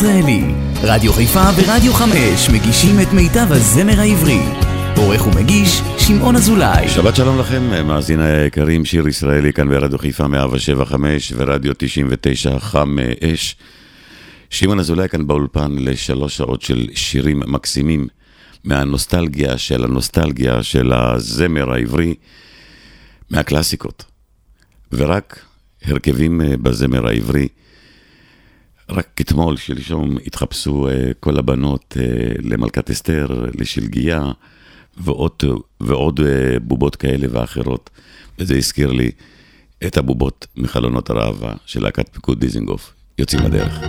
ישראלי. רדיו חיפה ורדיו חמש מגישים את מיטב הזמר העברי. עורך ומגיש, שמעון אזולאי. שבת שלום לכם, מאזיני היקרים, שיר ישראלי כאן ברדיו חיפה 175 ורדיו 99 חם אש. שמעון אזולאי כאן באולפן לשלוש שעות של שירים מקסימים מהנוסטלגיה של הנוסטלגיה של הזמר העברי, מהקלאסיקות. ורק הרכבים אה, בזמר העברי. רק אתמול, שלשום, התחפשו אה, כל הבנות אה, למלכת אסתר, לשלגיה, ועוד, ועוד בובות כאלה ואחרות. וזה הזכיר לי את הבובות מחלונות הראווה של להקת פיקוד דיזינגוף. יוצאים לדרך.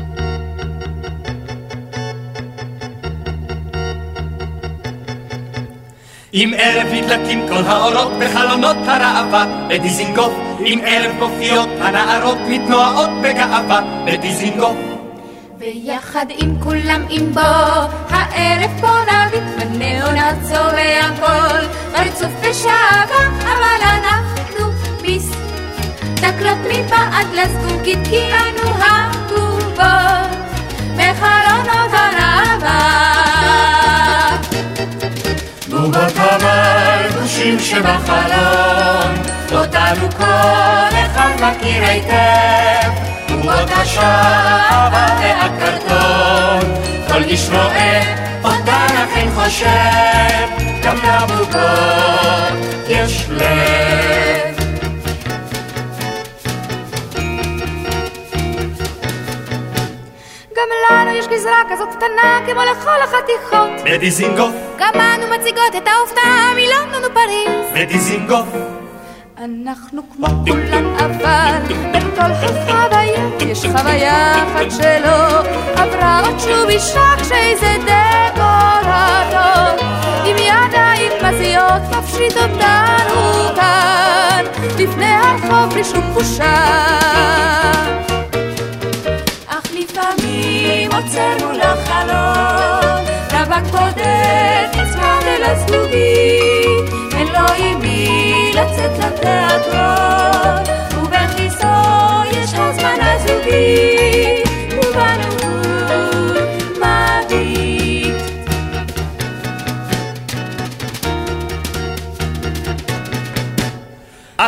עם ערב נדלקים כל האורות בחלונות הראווה. בדיזינגוף עם ערב גופיות הנערות מתנועות בגאווה. בדיזינגוף. ויחד עם כולם עם בו הערב פה נביט בנאונה צובע הכל. רצוף בשעבה אבל אנחנו ביס דקלות מבעד לזגוגית כי אנו הבובות בחלונות הראווה בובות המלבושים שבחלון, אותנו כל אחד מכיר היטב. בובות השעבה והקרטון, כל איש רואה אותן אכן חושב, גם לבובות יש לב. גזרה כזאת קטנה כמו לכל החתיכות. בדיזינגוף. גם אנו מציגות את ההופעה מלונדון ופריז. בדיזינגוף. אנחנו כמו כולם אבל בין כל החוויה יש חוויה אחת שלא עברה עוד שוב אישה כשאיזה דקורטור עם ידיים מזיות מפשיט אותנו כאן לפני הרחוב בלי שום בושה מול החלון, טבק בודד נצמד אל הזגוגית, אין לו עם מי לצאת לתיאטרון, ובכיסו יש הזמן הזוגי,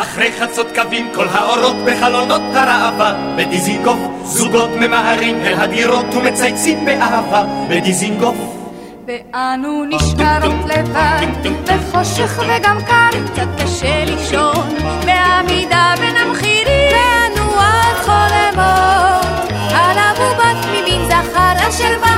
אחרי חצות קווים כל האורות בחלונות הראווה. בדיזינגוף זוגות ממהרים אל הדירות ומצייצים באהבה. בדיזינגוף. ואנו נשארות לבד, בחושך וגם קר, קצת קשה לישון, בעמידה בין המחירים, ואנו עד חולמות, על אבובת ממין זכר אשר בחלונות,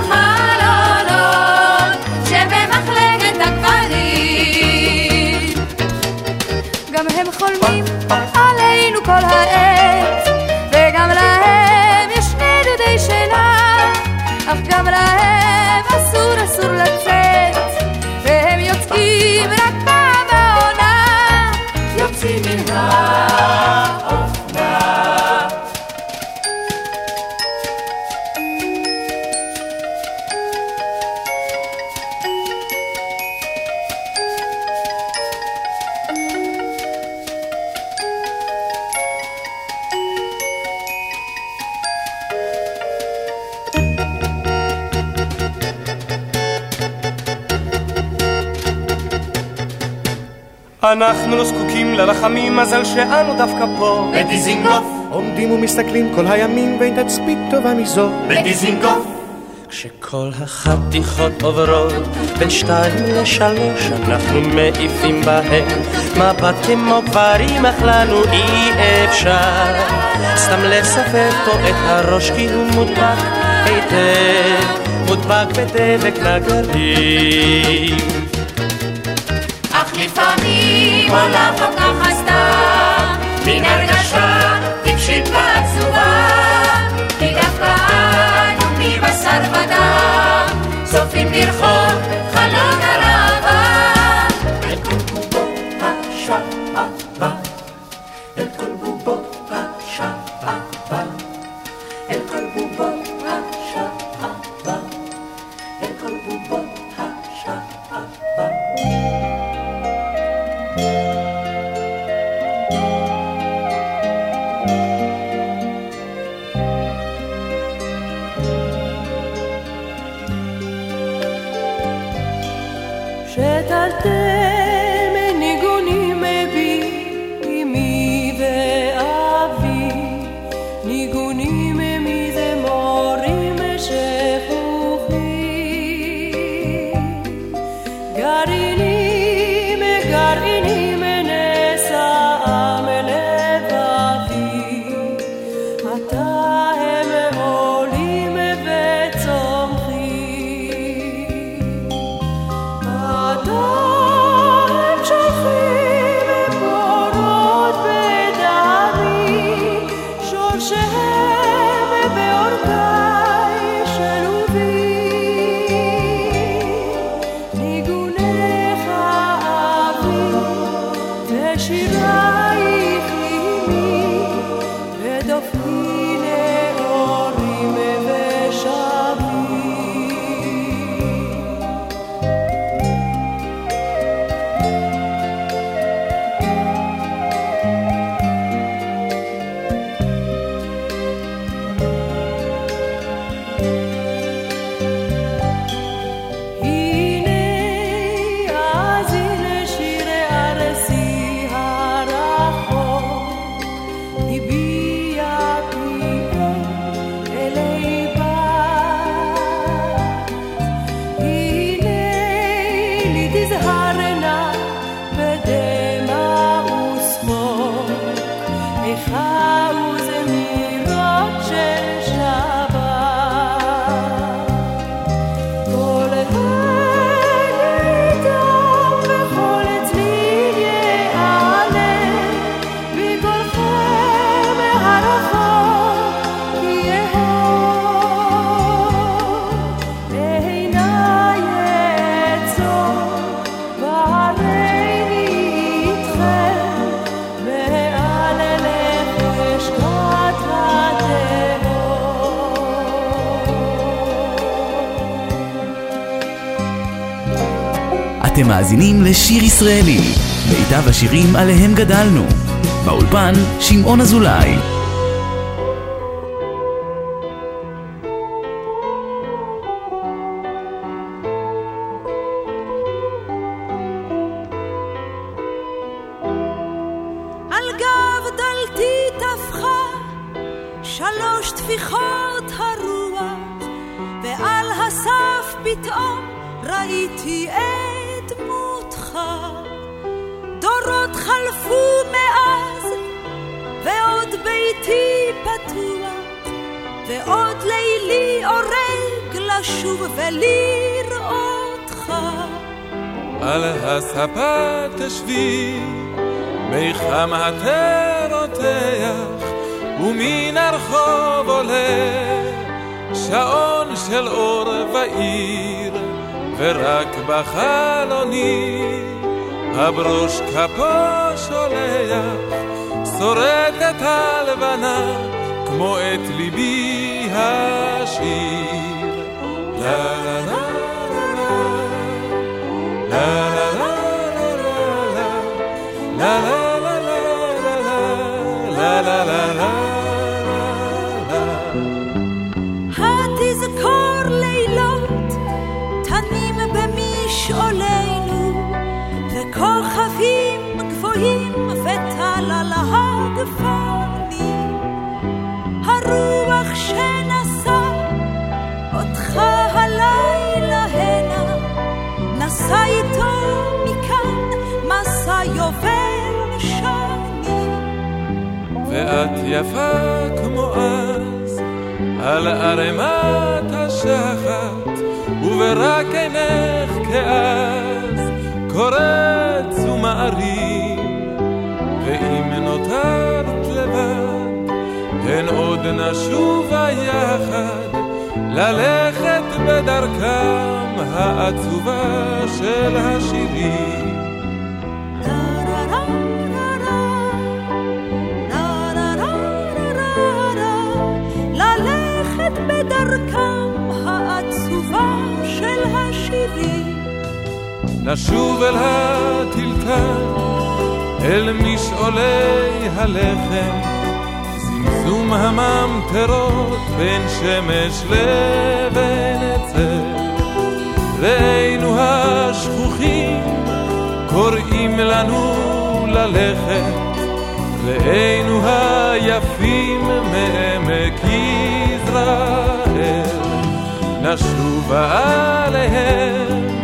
אנחנו לא זקוקים ללחמים, מזל שאנו דווקא פה. בדיזינגוף. עומדים ומסתכלים כל הימים ואין תצפית טובה מזו בדיזינגוף. כשכל החתיכות עוברות בין שתיים לשלוש אנחנו מעיפים בהם מבט כמו גברים אך לנו אי אפשר. סתם לספר פה את הראש כי הוא מודבק היטב. מודבק בדבק נגרים לפעמים עולה פה ככה סתם, מן הרגשה טיפשית ועצובה, כי דווקא אנו מבשר ודם, צופים לרחוב חלון אתם מאזינים לשיר ישראלי, מיטב השירים עליהם גדלנו. באולפן, שמעון אזולאי. המטה רותח, ומן הרחוב עולה שעון של אור ועיר, ורק בחלוני הברוש כפו שולח, שורט את הלבנה כמו את ליבי השיר. לה לה לה לה לה לה כוכבים גבוהים וטל על הגפנים. הרוח שנשא אותך הלילה הנה, נשא איתו מכאן מסע יובל שנים. ואת יפה כמו אז, על ערימת השחת, וברק עינך כאז. קורץ ומערים, ואם נותרת לבד, הן עוד נשובה יחד, ללכת בדרכם העצובה של השירים. נשוב אל הטלטל, אל משעולי הלחם, זמזום הממטרות בין שמש לבין עצר. ראינו השכוחים קוראים לנו ללכת, ראינו היפים מעמק יזרעאל, נשובה עליהם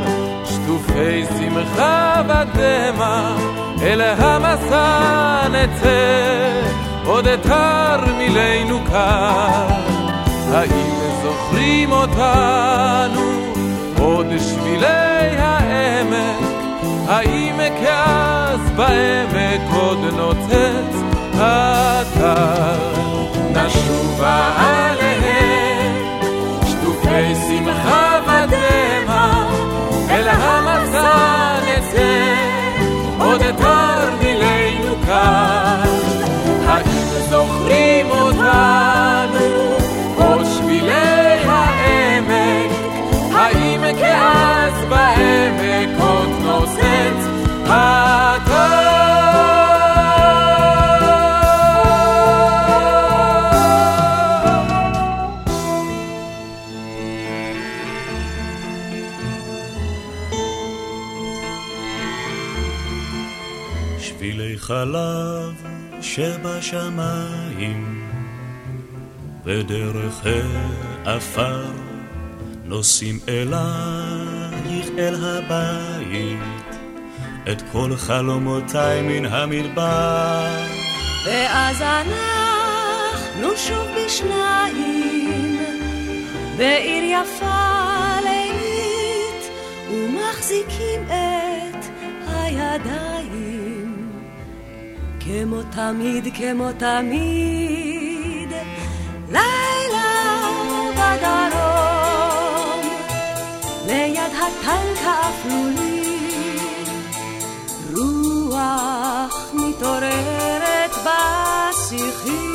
שטופי שמחה ודמע, אל המסע נצא, עוד אתר מילנו כאן. האם זוכרים אותנו עוד שבילי העמק? האם כאז בעמק עוד נוצץ אתר? נשובה עליהם שטופי שמחה המצע נצא עוד אתר מילנו כאן. האם זוכרים אותנו עוד שבילי העמק? האם כאז בעמק עוד נוצץ שבילי חלב שבשמיים ודרך העפר נוסעים אלייך אל הבית את כל חלומותיי מן המדבר. ואז אנחנו שוב בשניים, בעיר יפה לילית, ומחזיקים את הידיים. כמו תמיד, כמו תמיד, לילה בדרום, ליד הטנק האפלולי, רוח מתעוררת בשיחים.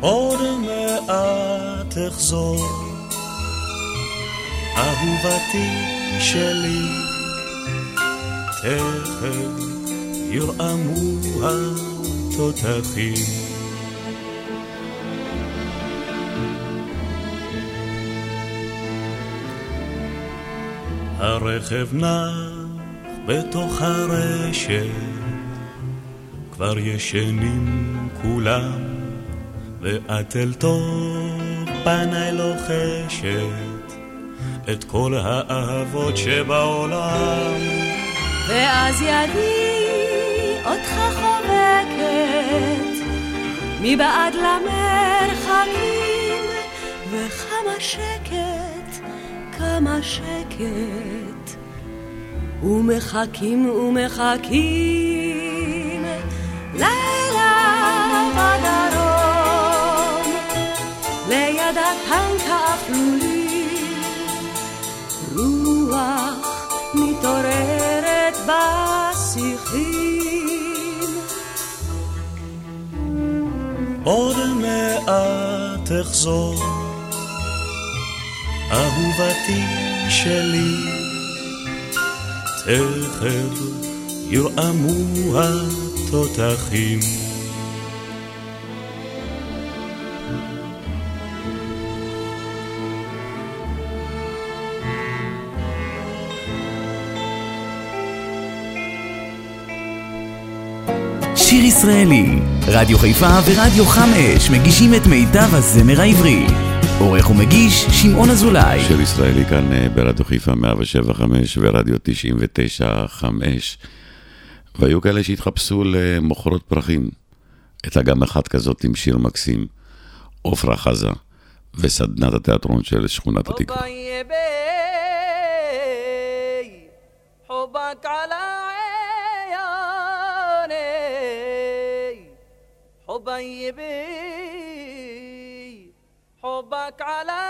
עוד מעט אחזור, אהובתי שלי, תכף ירעמו התותחים. הרכב נח בתוך הרשת, כבר ישנים כולם, ואת אל תוך פניי לוחשת את כל האהבות שבעולם. ואז ידי אותך חובקת, מבעד למרחקים, וכמה שקט, כמה שקט. ומחכים ומחכים לילה עוד מעט אחזור, אהובתי שלי, תכף ירעמו התותחים. שיר ישראלי, רדיו חיפה ורדיו חמש מגישים את מיטב הזמר העברי. עורך ומגיש, שמעון אזולאי. של ישראלי כאן אה, ברדיו חיפה 175 ורדיו 995. והיו כאלה שהתחפשו למוכרות פרחים. הייתה גם אחת כזאת עם שיר מקסים, עופרה חזה, וסדנת התיאטרון של שכונת התקווה. حبيبي حبك على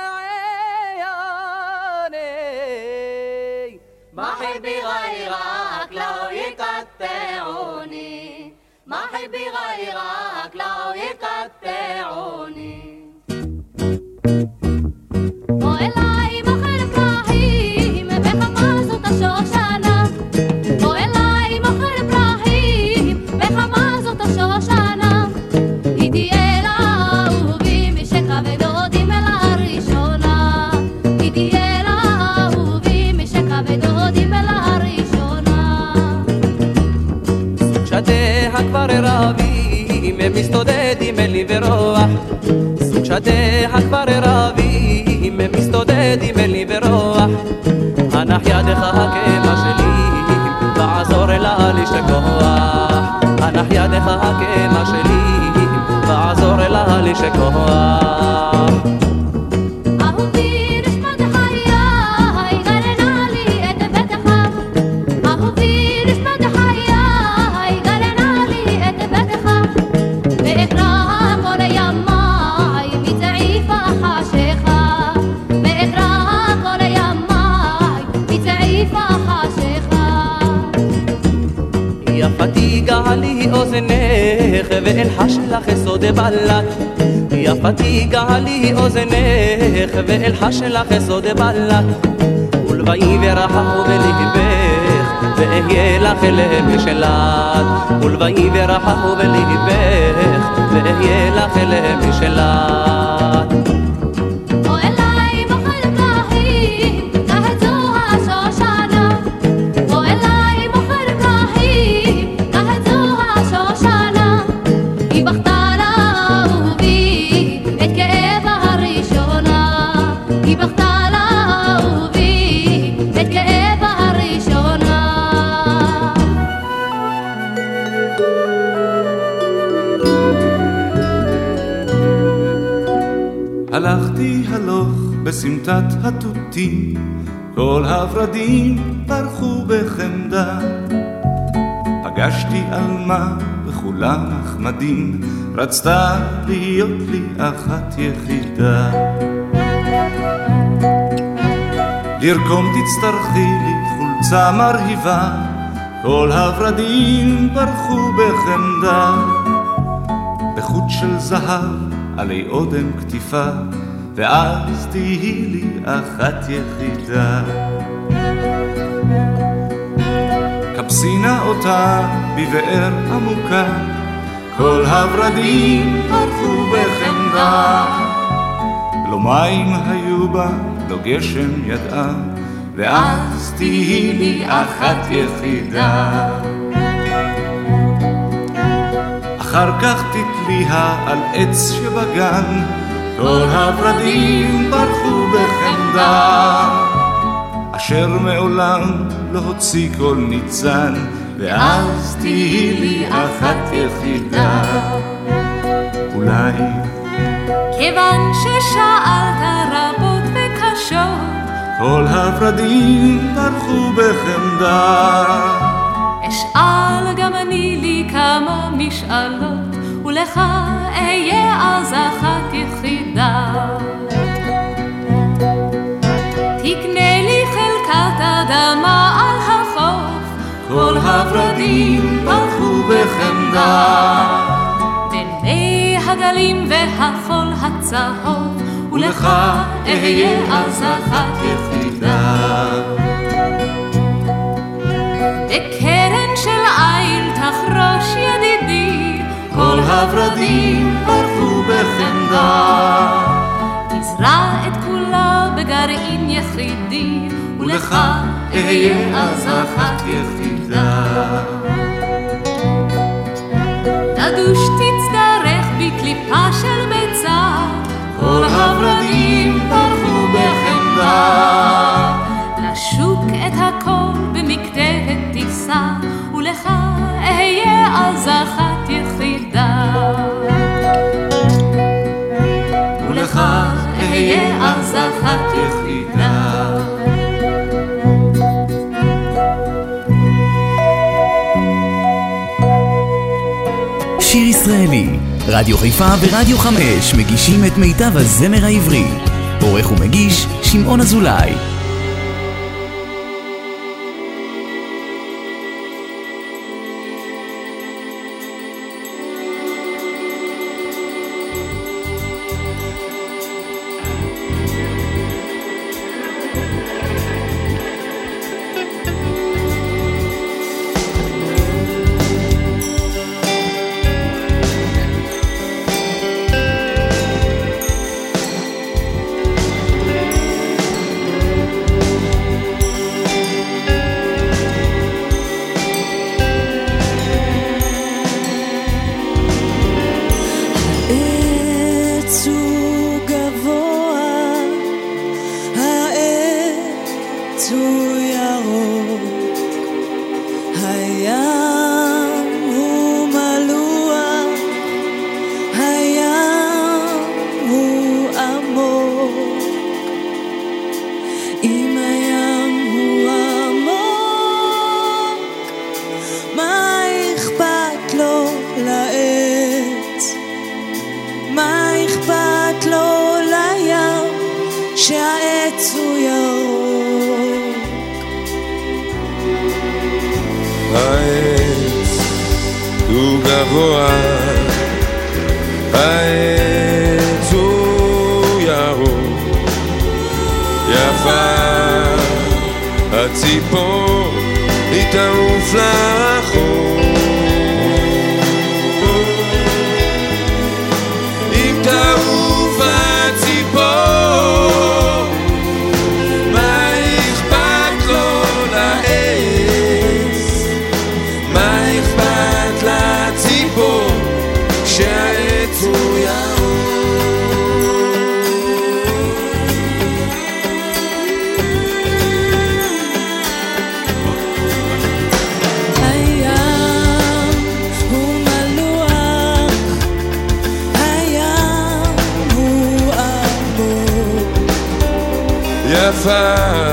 عيوني ما حبي غيرك لو يقطعوني. ما حبي غيرك לי ברוח סוג שדיה כבר רבים מסתודדים אלי ברוח הנח ידך הכאבה שלי ועזור לה לשכוח הנח ידך הכאבה שלי ועזור לה לשכוח סוד בלט יפתי גלי אוזנך ואלחש לך סוד בלט ולבאי ורחמו בלבך ואהיה לך למשלט ולבאי ורחמו בלבך ואהיה לך למשלט בסמטת התותים, כל הורדים פרחו בחמדה. פגשתי עלמה וכולה נחמדים, רצתה להיות לי אחת יחידה. לרקום תצטרכי לי חולצה מרהיבה, כל הורדים פרחו בחמדה. בחוט של זהב עלי אודם כתיפה, ואז תהי לי אחת יחידה. כבסי נא אותה בבאר עמוקה, כל הורדים פרחו בחמדה. לא מים היו בה, לא גשם ידעה, ואז תהי לי אחת יחידה. אחר כך תתליה על עץ שבגן, כל הורדים פרחו בחמדה, אשר מעולם לא הוציא כל ניצן, ואז תהי לי אחת יחידה. אולי כיוון ששאלת רבות וקשות, כל הורדים פרחו בחמדה. אשאל גם אני לי כמה משאלות, ולך אהיה אז אחת יחידה. תקנה לי חלקת אדמה על החוף, כל הורדים פרחו בחמדה. בין מי הגלים והחול הצהוב, ולך אהיה אז אחת יחידה. בקרן של עיל תחרוש ידידי, כל הורדים פרחו בחמדה. תזרע את כולה בגרעין יחידי, ולך אהיה אז אחת יחידה. תדוש תצטרך בקליפה של ביצה, כל הורדים פרחו בחמדה. לשוק את הכל במקטרת תישא, ולך אהיה אז אחת ולך אהיה אחת יחידה. שיר ישראלי, רדיו חיפה ורדיו חמש מגישים את מיטב הזמר העברי. עורך ומגיש, שמעון אזולאי. העץ הוא גבוה, העץ הוא ירוק, יפה הציפור, היא תעוף לרחוק. יפה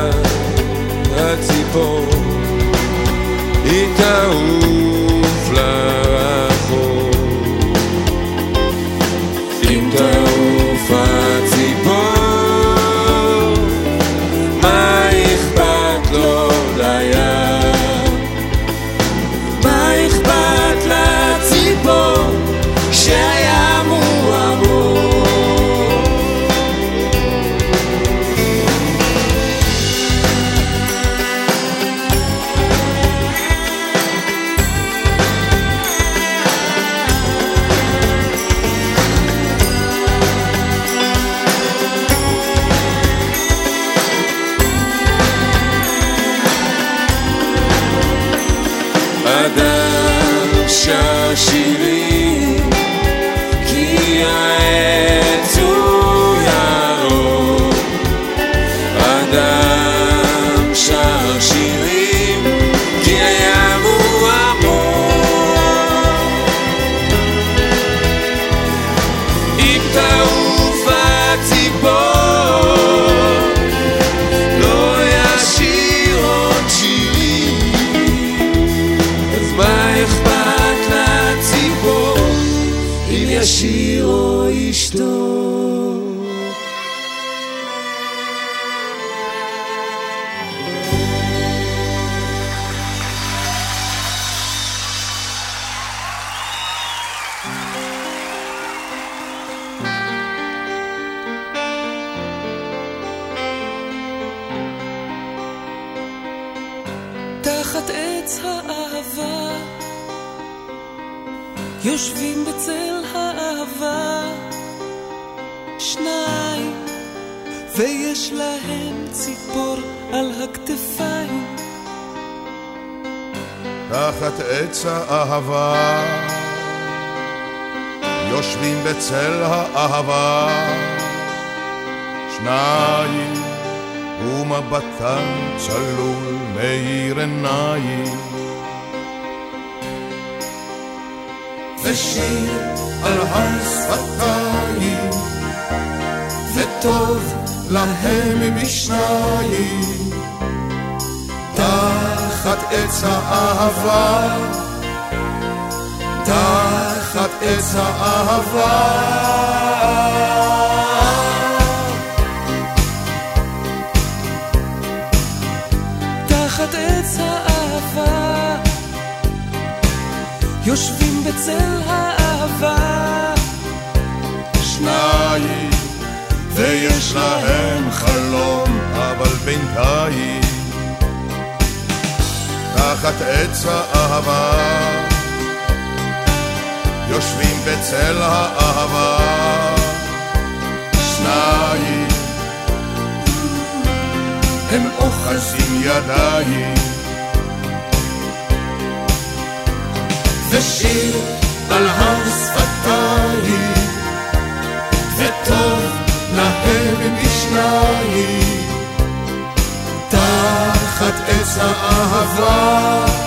אדם שר שירים כי העץ בצל האהבה, שניים, ומבטן צלול מאיר עיניים. ושיר על הר שפתיים, וטוב להם משניים. תחת עץ האהבה, תחת עץ האהבה. תחת עץ האהבה, יושבים בצל האהבה, שניים, ויש להם חלום, אבל בינתיים, תחת עץ האהבה, יושבים בצל האהבה, שניים, הם אוחזים ידיים. ושיר על הר שפתיים, וטוב להם משניים, תחת עץ האהבה,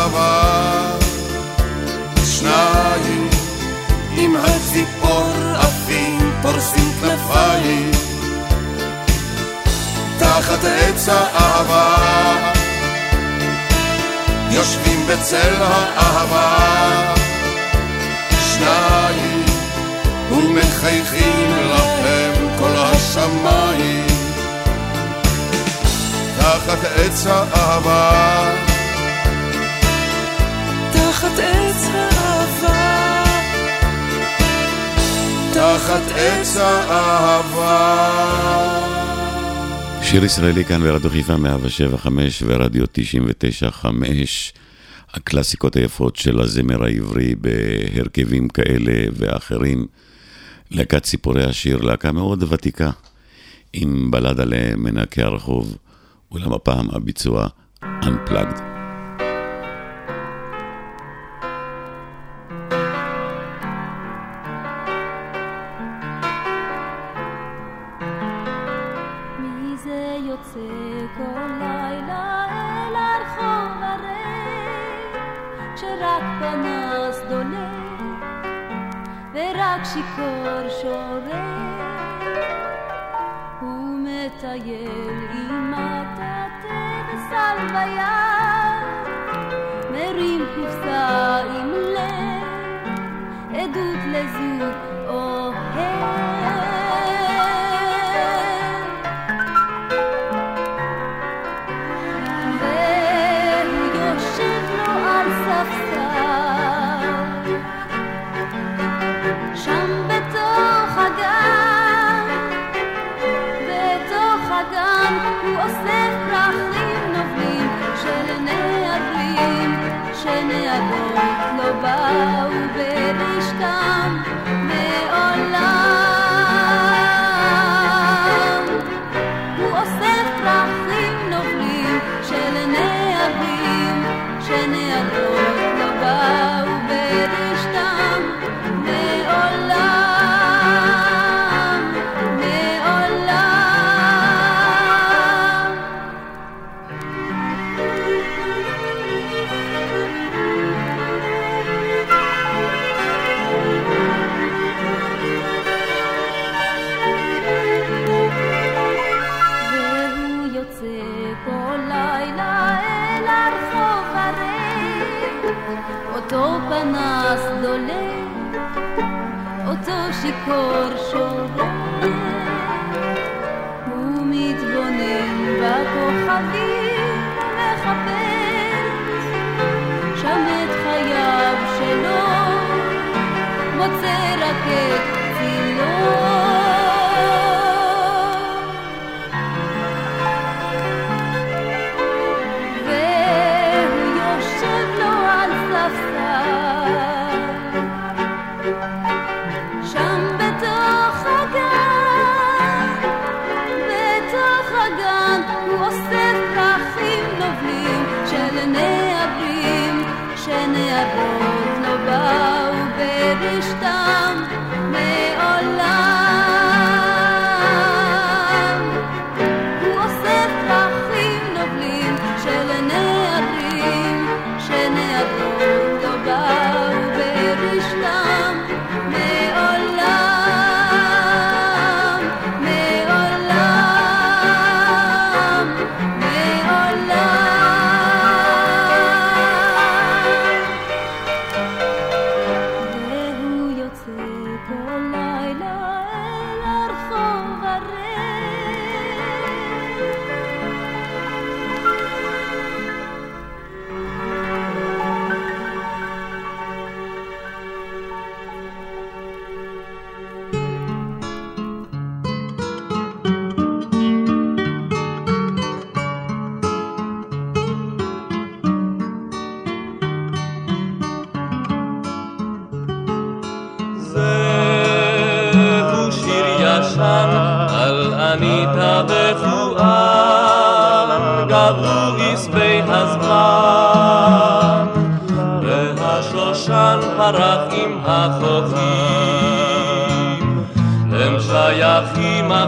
פורסים כנפיים. תחת עץ האהבה. יושבים בצל האהבה. שניים ומחייכים לכם כל השמיים. תחת עץ האהבה. תחת עץ האהבה. שיר ישראלי כאן ברדיו חיפה 175 ורדיו 995, הקלאסיקות היפות של הזמר העברי בהרכבים כאלה ואחרים. להקת סיפורי השיר, להקה מאוד ותיקה, עם בלד עליהם מנקי הרחוב, אולם הפעם הביצוע Unplugged.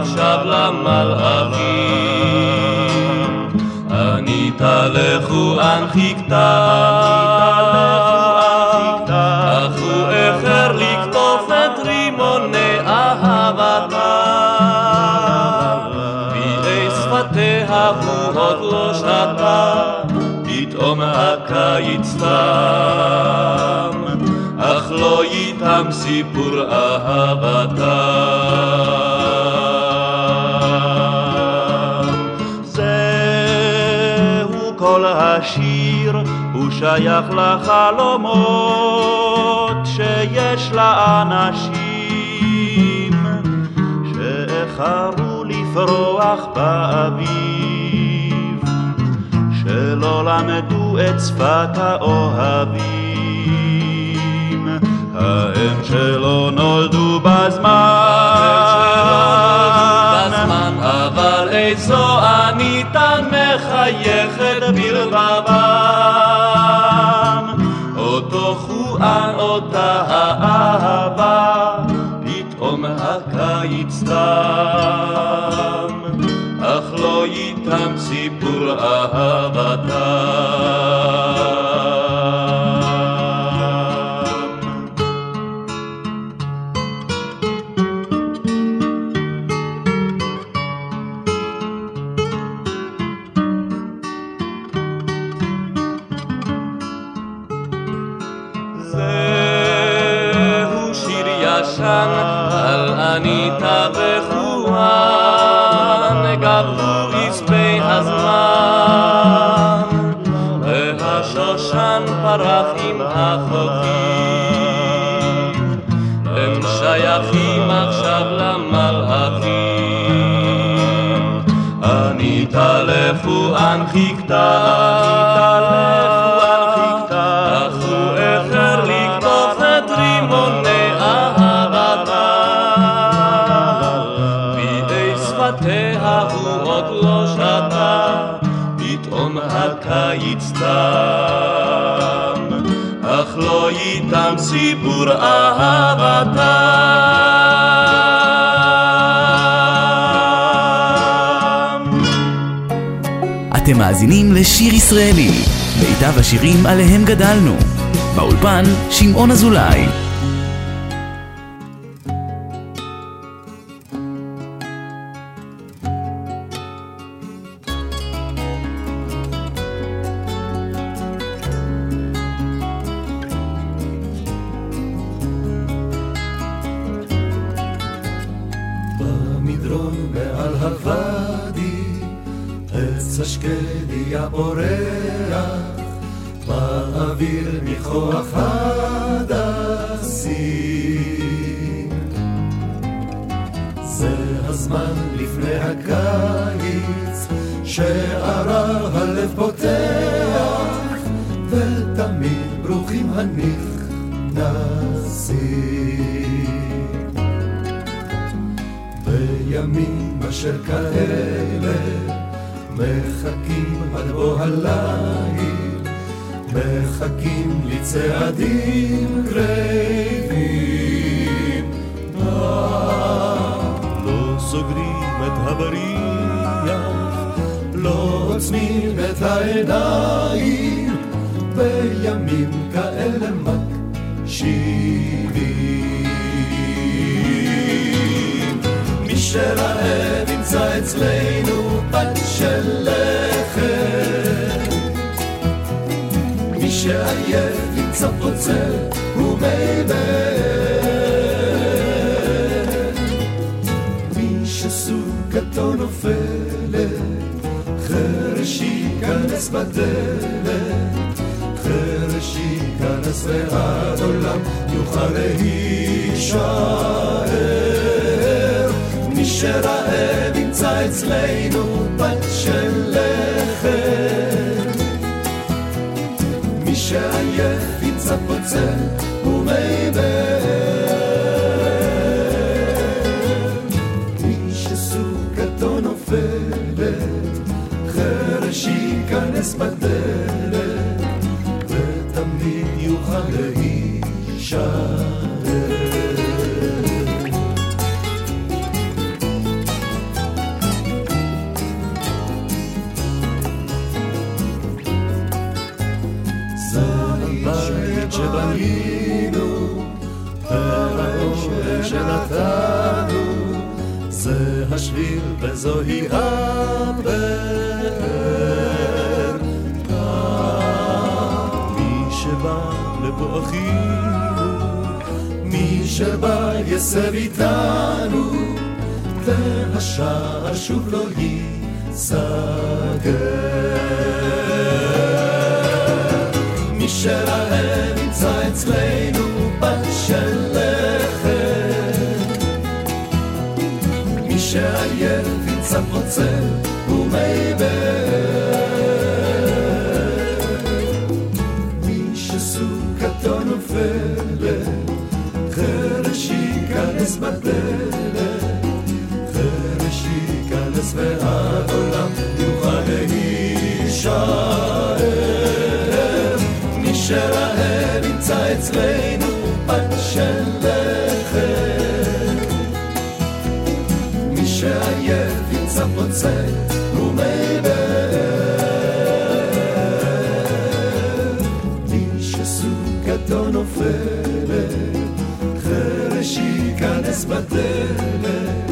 עכשיו למלאכים. ענית לכו אנחיק אך הוא איחר לקטוף את רימוני אהבתה. ביעי שפתיה הוא עוד לא שתה, פתאום הקיץ תם. אך לא ייתם סיפור אהבתה. שייך לחלומות שיש לאנשים שאיחרו לפרוח באביב, שלא למדו את שפת האוהבים, ההם שלא נולדו בזמן, אבל איזו עניתן מחייכת בלבבם, סיפור השירים עליהם גדלנו. באולפן, שמעון אזולאי. לפני הקיץ, שערר הלב פותח, ותמיד ברוכים הנכנסים. בימים אשר כאלה מחכים עד בוא הליל, מחכים לצעדים קרבים. סוגרים את הבריח, לא עוצמים את העיניים, בימים כאלה מקשיבים. מי שרעב ימצא אצלנו פת של לחם. מי שעייף ימצא פוצל ומי בן. ייכנס בדלת. חרש ייכנס ועד עולם יוכל להישאר. מי שרעב ימצא אצלנו בת של לחם. מי שעייף ימצא פוצל ומי בדלת, ותמיד יוכל להישאר. שבנינו, והאור שנתנו, זה השביל וזוהי הבן. אחינו, מי שבא יסב איתנו, והשער שוב לא ייסגר. מי שלהם נמצא אצלנו בשלכת, מי שעייף ימצא פוצל ומי באר. בדלת, חרש ייכנס והעולם יוכל להישאר. מי שלהם נמצא אצלנו בדלת,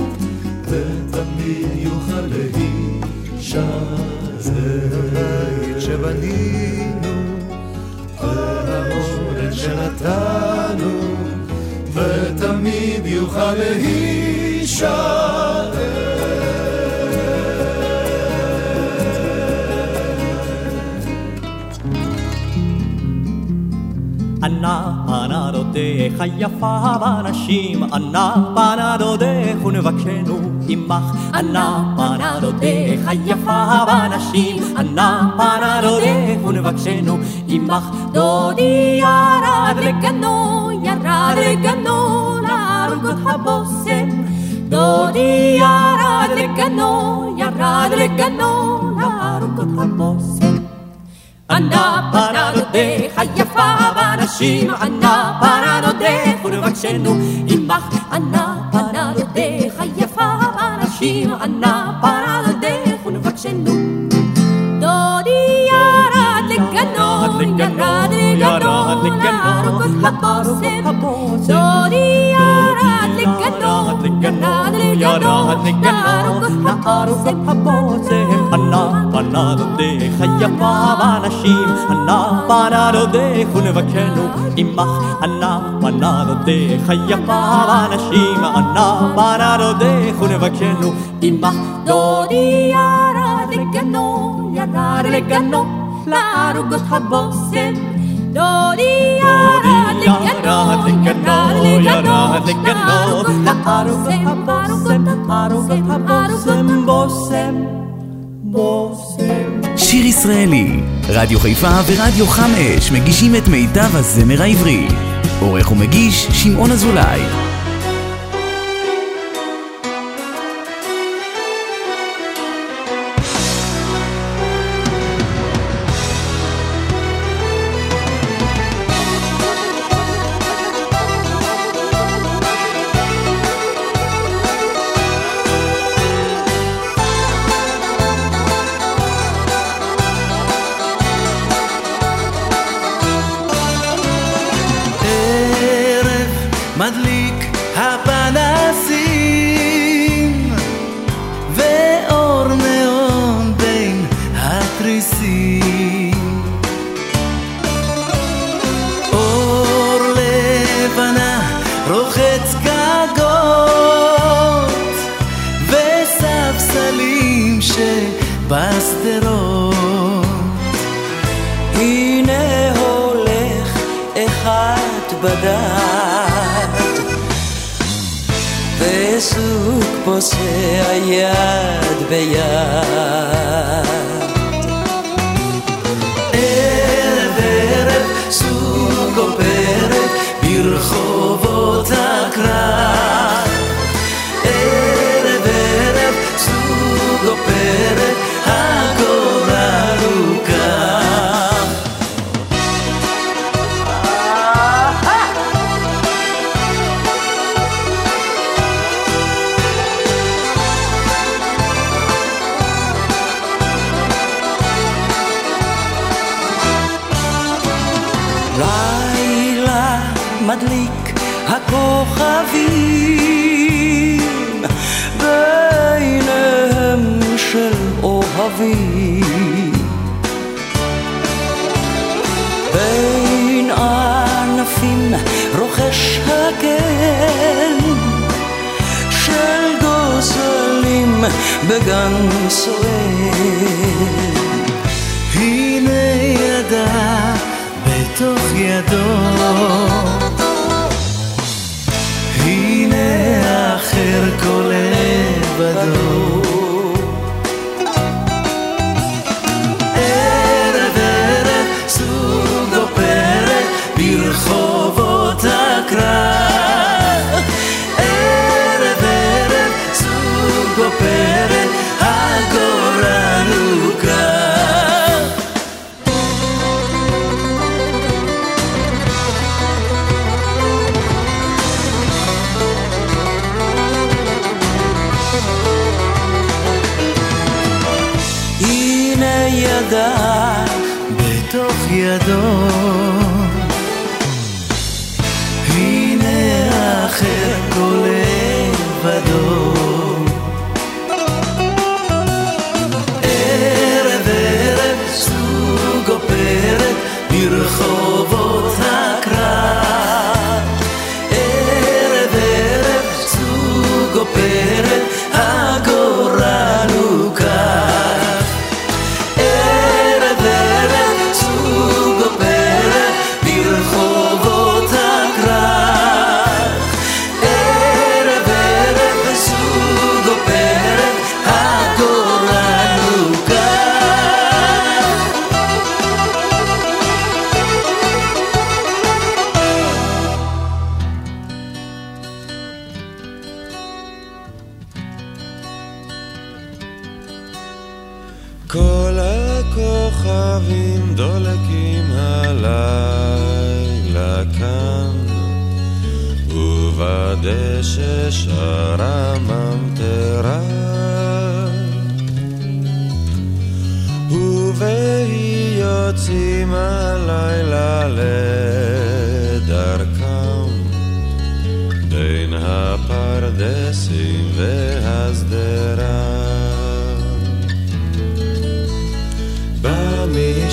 ותמיד יוכל להישאר. שבנינו, והאורן שנתנו, ותמיד יוכל להישאר. דודך היפה באנשים, אנה פנה דודך ונבקשנו עמך. אנה פנה דודך היפה באנשים, אנה פנה דודך ונבקשנו עמך. דודי ירד לגנו, ירד לגנו, להרוג הבושם. דודי ירד לגנו, ירד לגנו, להרוג הבושם. ענה פרדותך היפה באנשים, ענה פרדותך ולבקשנו עמך. ענה פרדותך היפה באנשים, ענה פרדותך ולבקשנו. דודי ירד לגנו, ירד לגנו, להרוג את הבושם. דודי ירד ירד לגנו, להרוג את הבושם. ענה פרדותך היפה באנשים, ענה פרדותך ולבקשנו עמך. ענה פרדותך היפה באנשים, ענה פרדותך ולבקשנו עמך. דודי ירד לגנו, ירד לגנו, להרוג את הבושם. שיר ישראלי, רדיו חיפה ורדיו חם אש מגישים את מיטב הזמר העברי. עורך ומגיש שמעון אזולאי. וזוג פוסע יד ביד בגן סואן הנה ידה בתוך ידו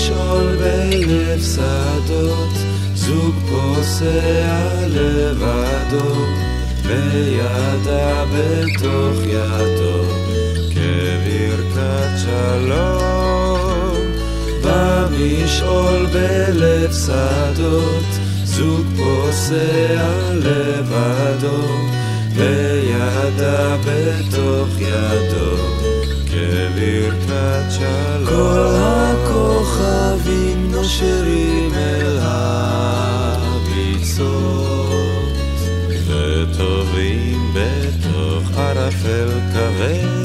במשעול בלב שדות זוג פוסע לבדו וידה בתוך ידו כברכת שלום. במשעול בלב שדות זוג פוסע לבדו וידה בתוך ידו כברכת שלום. כל הכוכבים נושרים אל הביצות וטובעים בתוך ערפל כבד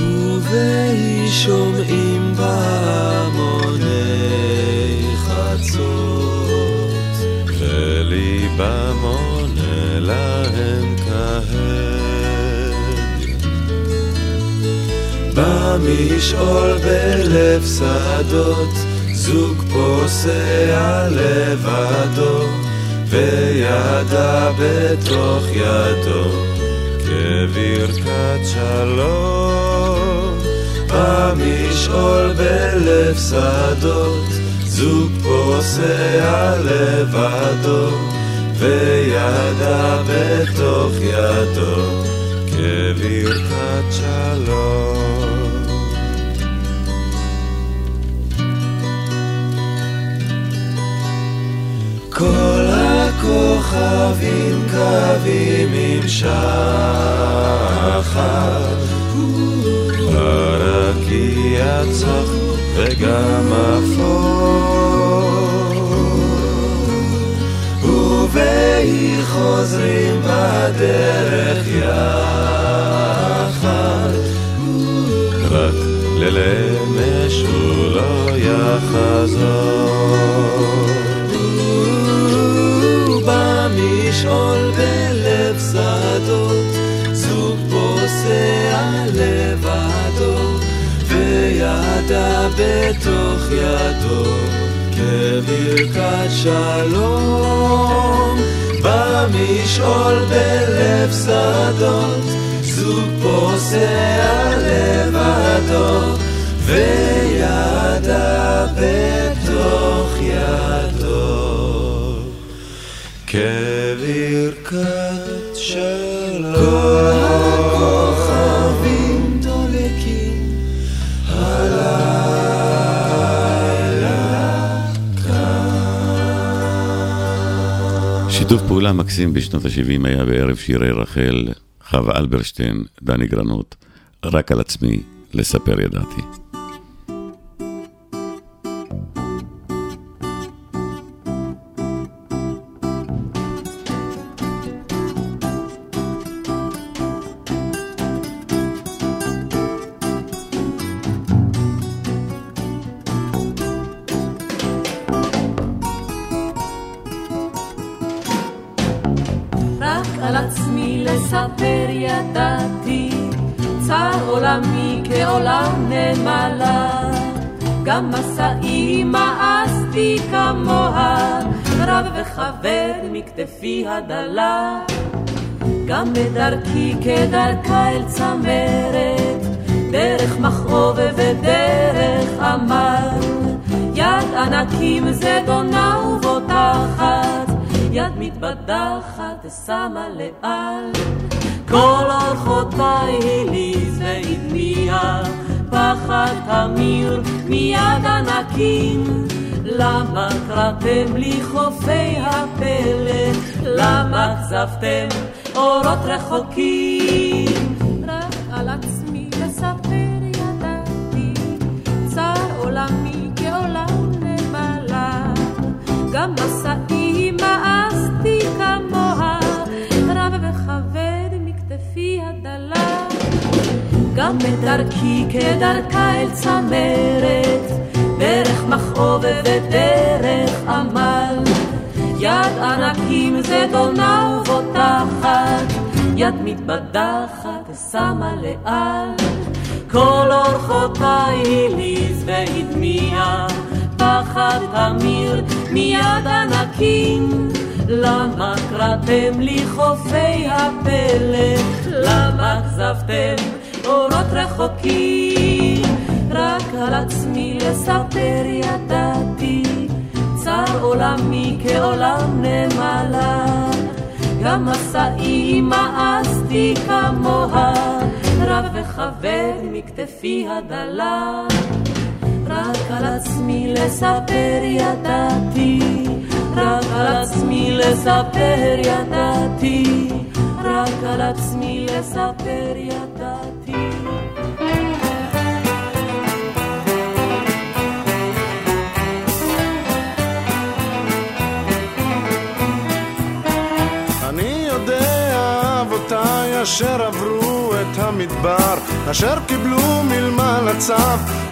ובהי שומעים בהמוני חצות וליבם עונה במשעול בלב שדות זוג פוסע לבדו וידה בתוך ידו כברכת שלום. במשעול בלב שדות זוג פוסע לבדו וידה בתוך ידו כברכת שלום כל הכוכבים קווים עם שחר. הרקיע צח וגם אפור. ובהי חוזרים בדרך יחד בתוך ידו כברכת שלום. במשעול בלב שדות זוג פוסע לבדו וידה בתוך ידו. כברכת שלום שיתוף פעולה מקסים בשנות ה-70 היה בערב שירי רחל, חווה אלברשטיין, דני גרנות, רק על עצמי לספר ידעתי. הדלה. גם בדרכי כדרכה אל צמרת, דרך מכאוב ודרך עמל. יד ענקים זדונה ובוטחת, יד מתבדחת שמה לאל. כל אורחותיי הליז והדמיע, פחד תמיר מיד ענקים. למה קראתם לי חופי הפלא? למה כזבתם אורות רחוקים? רק על עצמי לספר ידעתי, צר עולמי כעולם נמלה. גם מסעי מאסתי כמוה, רב וכבד מכתפי הדלה. גם בדרכי כדרכה אל צמרת, דרך מכאוב ודרך עמל. יד ענקים זדונה ובוטחת, יד מתבדחת שמה לאל. כל אורחותיי הליז והדמיע, פחד תמיר מיד ענקים. למה קראתם לי חופי הפלא? למה כזבתם אורות רחוקים? רק על עצמי לספר ידעתי, צר עולמי כעולם נמלה. גם מסעי מאסתי כמוה, רב וכבד מכתפי הדלה. רק על עצמי לספר ידעתי, רק על עצמי לספר ידעתי, רק על עצמי לספר ידעתי. אבותיי אשר עברו את המדבר, אשר קיבלו מלמל הצו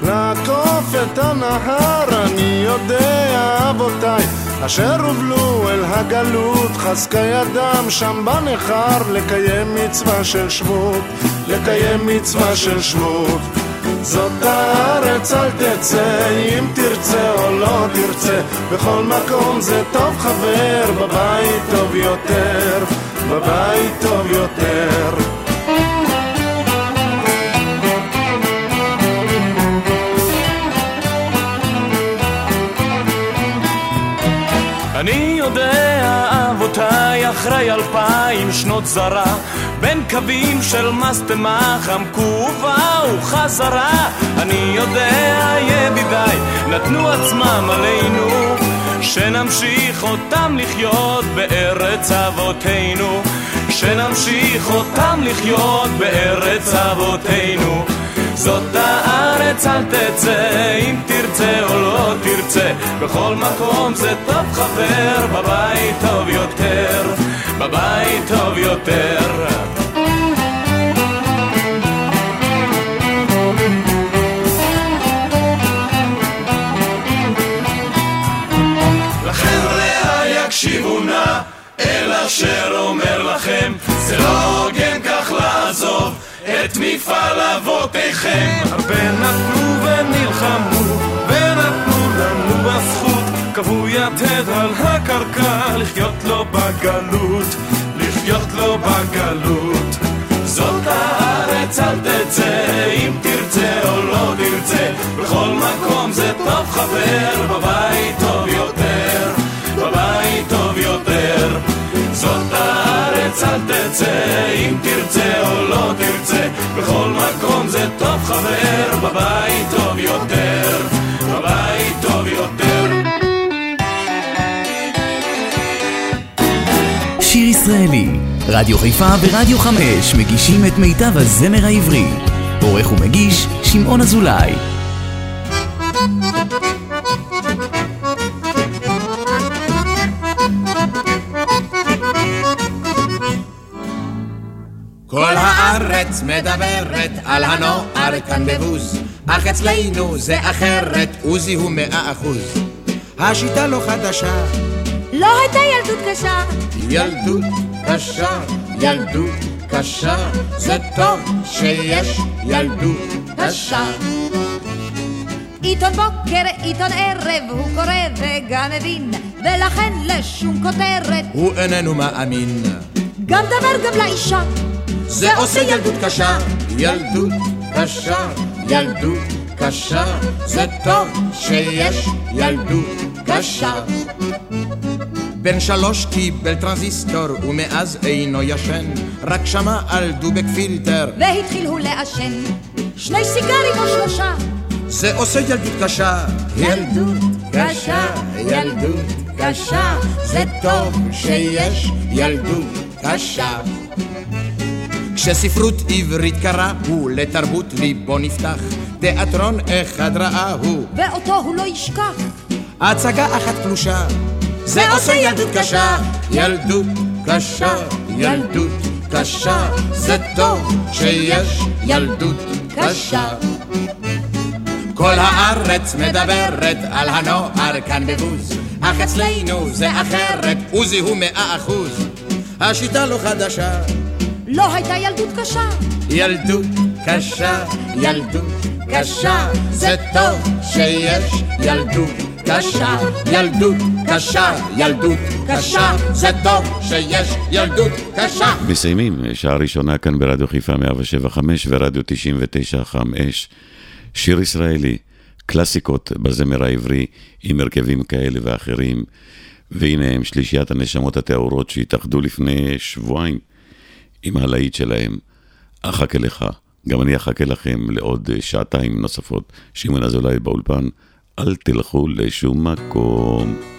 לעקוף את הנהר. אני יודע אבותיי אשר הובלו אל הגלות, חזקה ידם שם בנכר לקיים מצווה של שבות, לקיים מצווה של שבות. זאת הארץ אל תצא, אם תרצה או לא תרצה, בכל מקום זה טוב חבר, בבית טוב יותר, בבית טוב יותר. אני יודע, אבותיי אחרי אלפיים שנות זרה, בין קווים של משטמה חמקו ובאו חזרה. אני יודע, ידידיי, נתנו עצמם עלינו, שנמשיך אותם לחיות בארץ אבותינו, שנמשיך אותם לחיות בארץ אבותינו. זאת הארץ אל תצא, אם תרצה או לא תרצה, בכל מקום זה טוב חבר, בבית טוב יותר, בבית טוב יותר. זה לא הוגן כך לעזוב את מפעל אבותיכם. הרבה נתנו ונלחמו, ונתנו לנו הזכות כבוי יתד על הקרקע, לחיות לו בגלות, לחיות לו בגלות. זאת הארץ אל תצא, אם תרצה או לא תרצה, בכל מקום זה טוב חבר, בבית טוב יותר, אם תרצה או לא תרצה, בכל מקום זה טוב חבר, בבית טוב יותר, בבית טוב יותר. שיר ישראלי, רדיו חיפה ורדיו חמש מגישים את מיטב הזמר העברי. עורך ומגיש, שמעון אזולאי. על הנוער כאן בבוז, אך אצלנו זה אחרת, עוזי הוא מאה אחוז. השיטה לא חדשה, לא הייתה ילדות קשה. ילדות קשה, ילדות קשה, זה טוב שיש ילדות קשה. עיתון בוקר, עיתון ערב, הוא קורא וגם מבין, ולכן לשום כותרת הוא איננו מאמין. גם דבר גם לאישה. זה עושה ילדות קשה, ילדות קשה, ילדות קשה, זה טוב שיש ילדות קשה. בן שלוש קיבל טרנזיסטור ומאז אינו ישן, רק שמע על דובק פילטר והתחיל הוא לעשן שני סיגרים או שלושה. זה עושה ילדות קשה, ילדות קשה, ילדות קשה, זה טוב שיש ילדות קשה. כשספרות עברית קראו, לתרבות ליבו נפתח, תיאטרון אחד ראה הוא, ואותו הוא לא ישכח. הצגה אחת קלושה, זה עושה ילדות קשה, ילדות קשה, ילדות קשה, זה טוב שיש ילדות קשה. כל הארץ מדברת על הנוער כאן בבוז, אך אצלנו זה אחרת, עוזי הוא מאה אחוז. השיטה לא חדשה, לא הייתה ילדות קשה. ילדות קשה, ילדות קשה, זה טוב שיש ילדות קשה, ילדות קשה, ילדות קשה, זה טוב שיש ילדות קשה. מסיימים, שעה ראשונה כאן ברדיו חיפה 175 ורדיו 99 חם אש. שיר ישראלי, קלאסיקות בזמר העברי עם הרכבים כאלה ואחרים. והנה הם שלישיית הנשמות הטהורות שהתאחדו לפני שבועיים עם הלהיט שלהם. אחכה לך, גם אני אחכה לכם לעוד שעתיים נוספות. שמעון אזולאי באולפן, אל תלכו לשום מקום.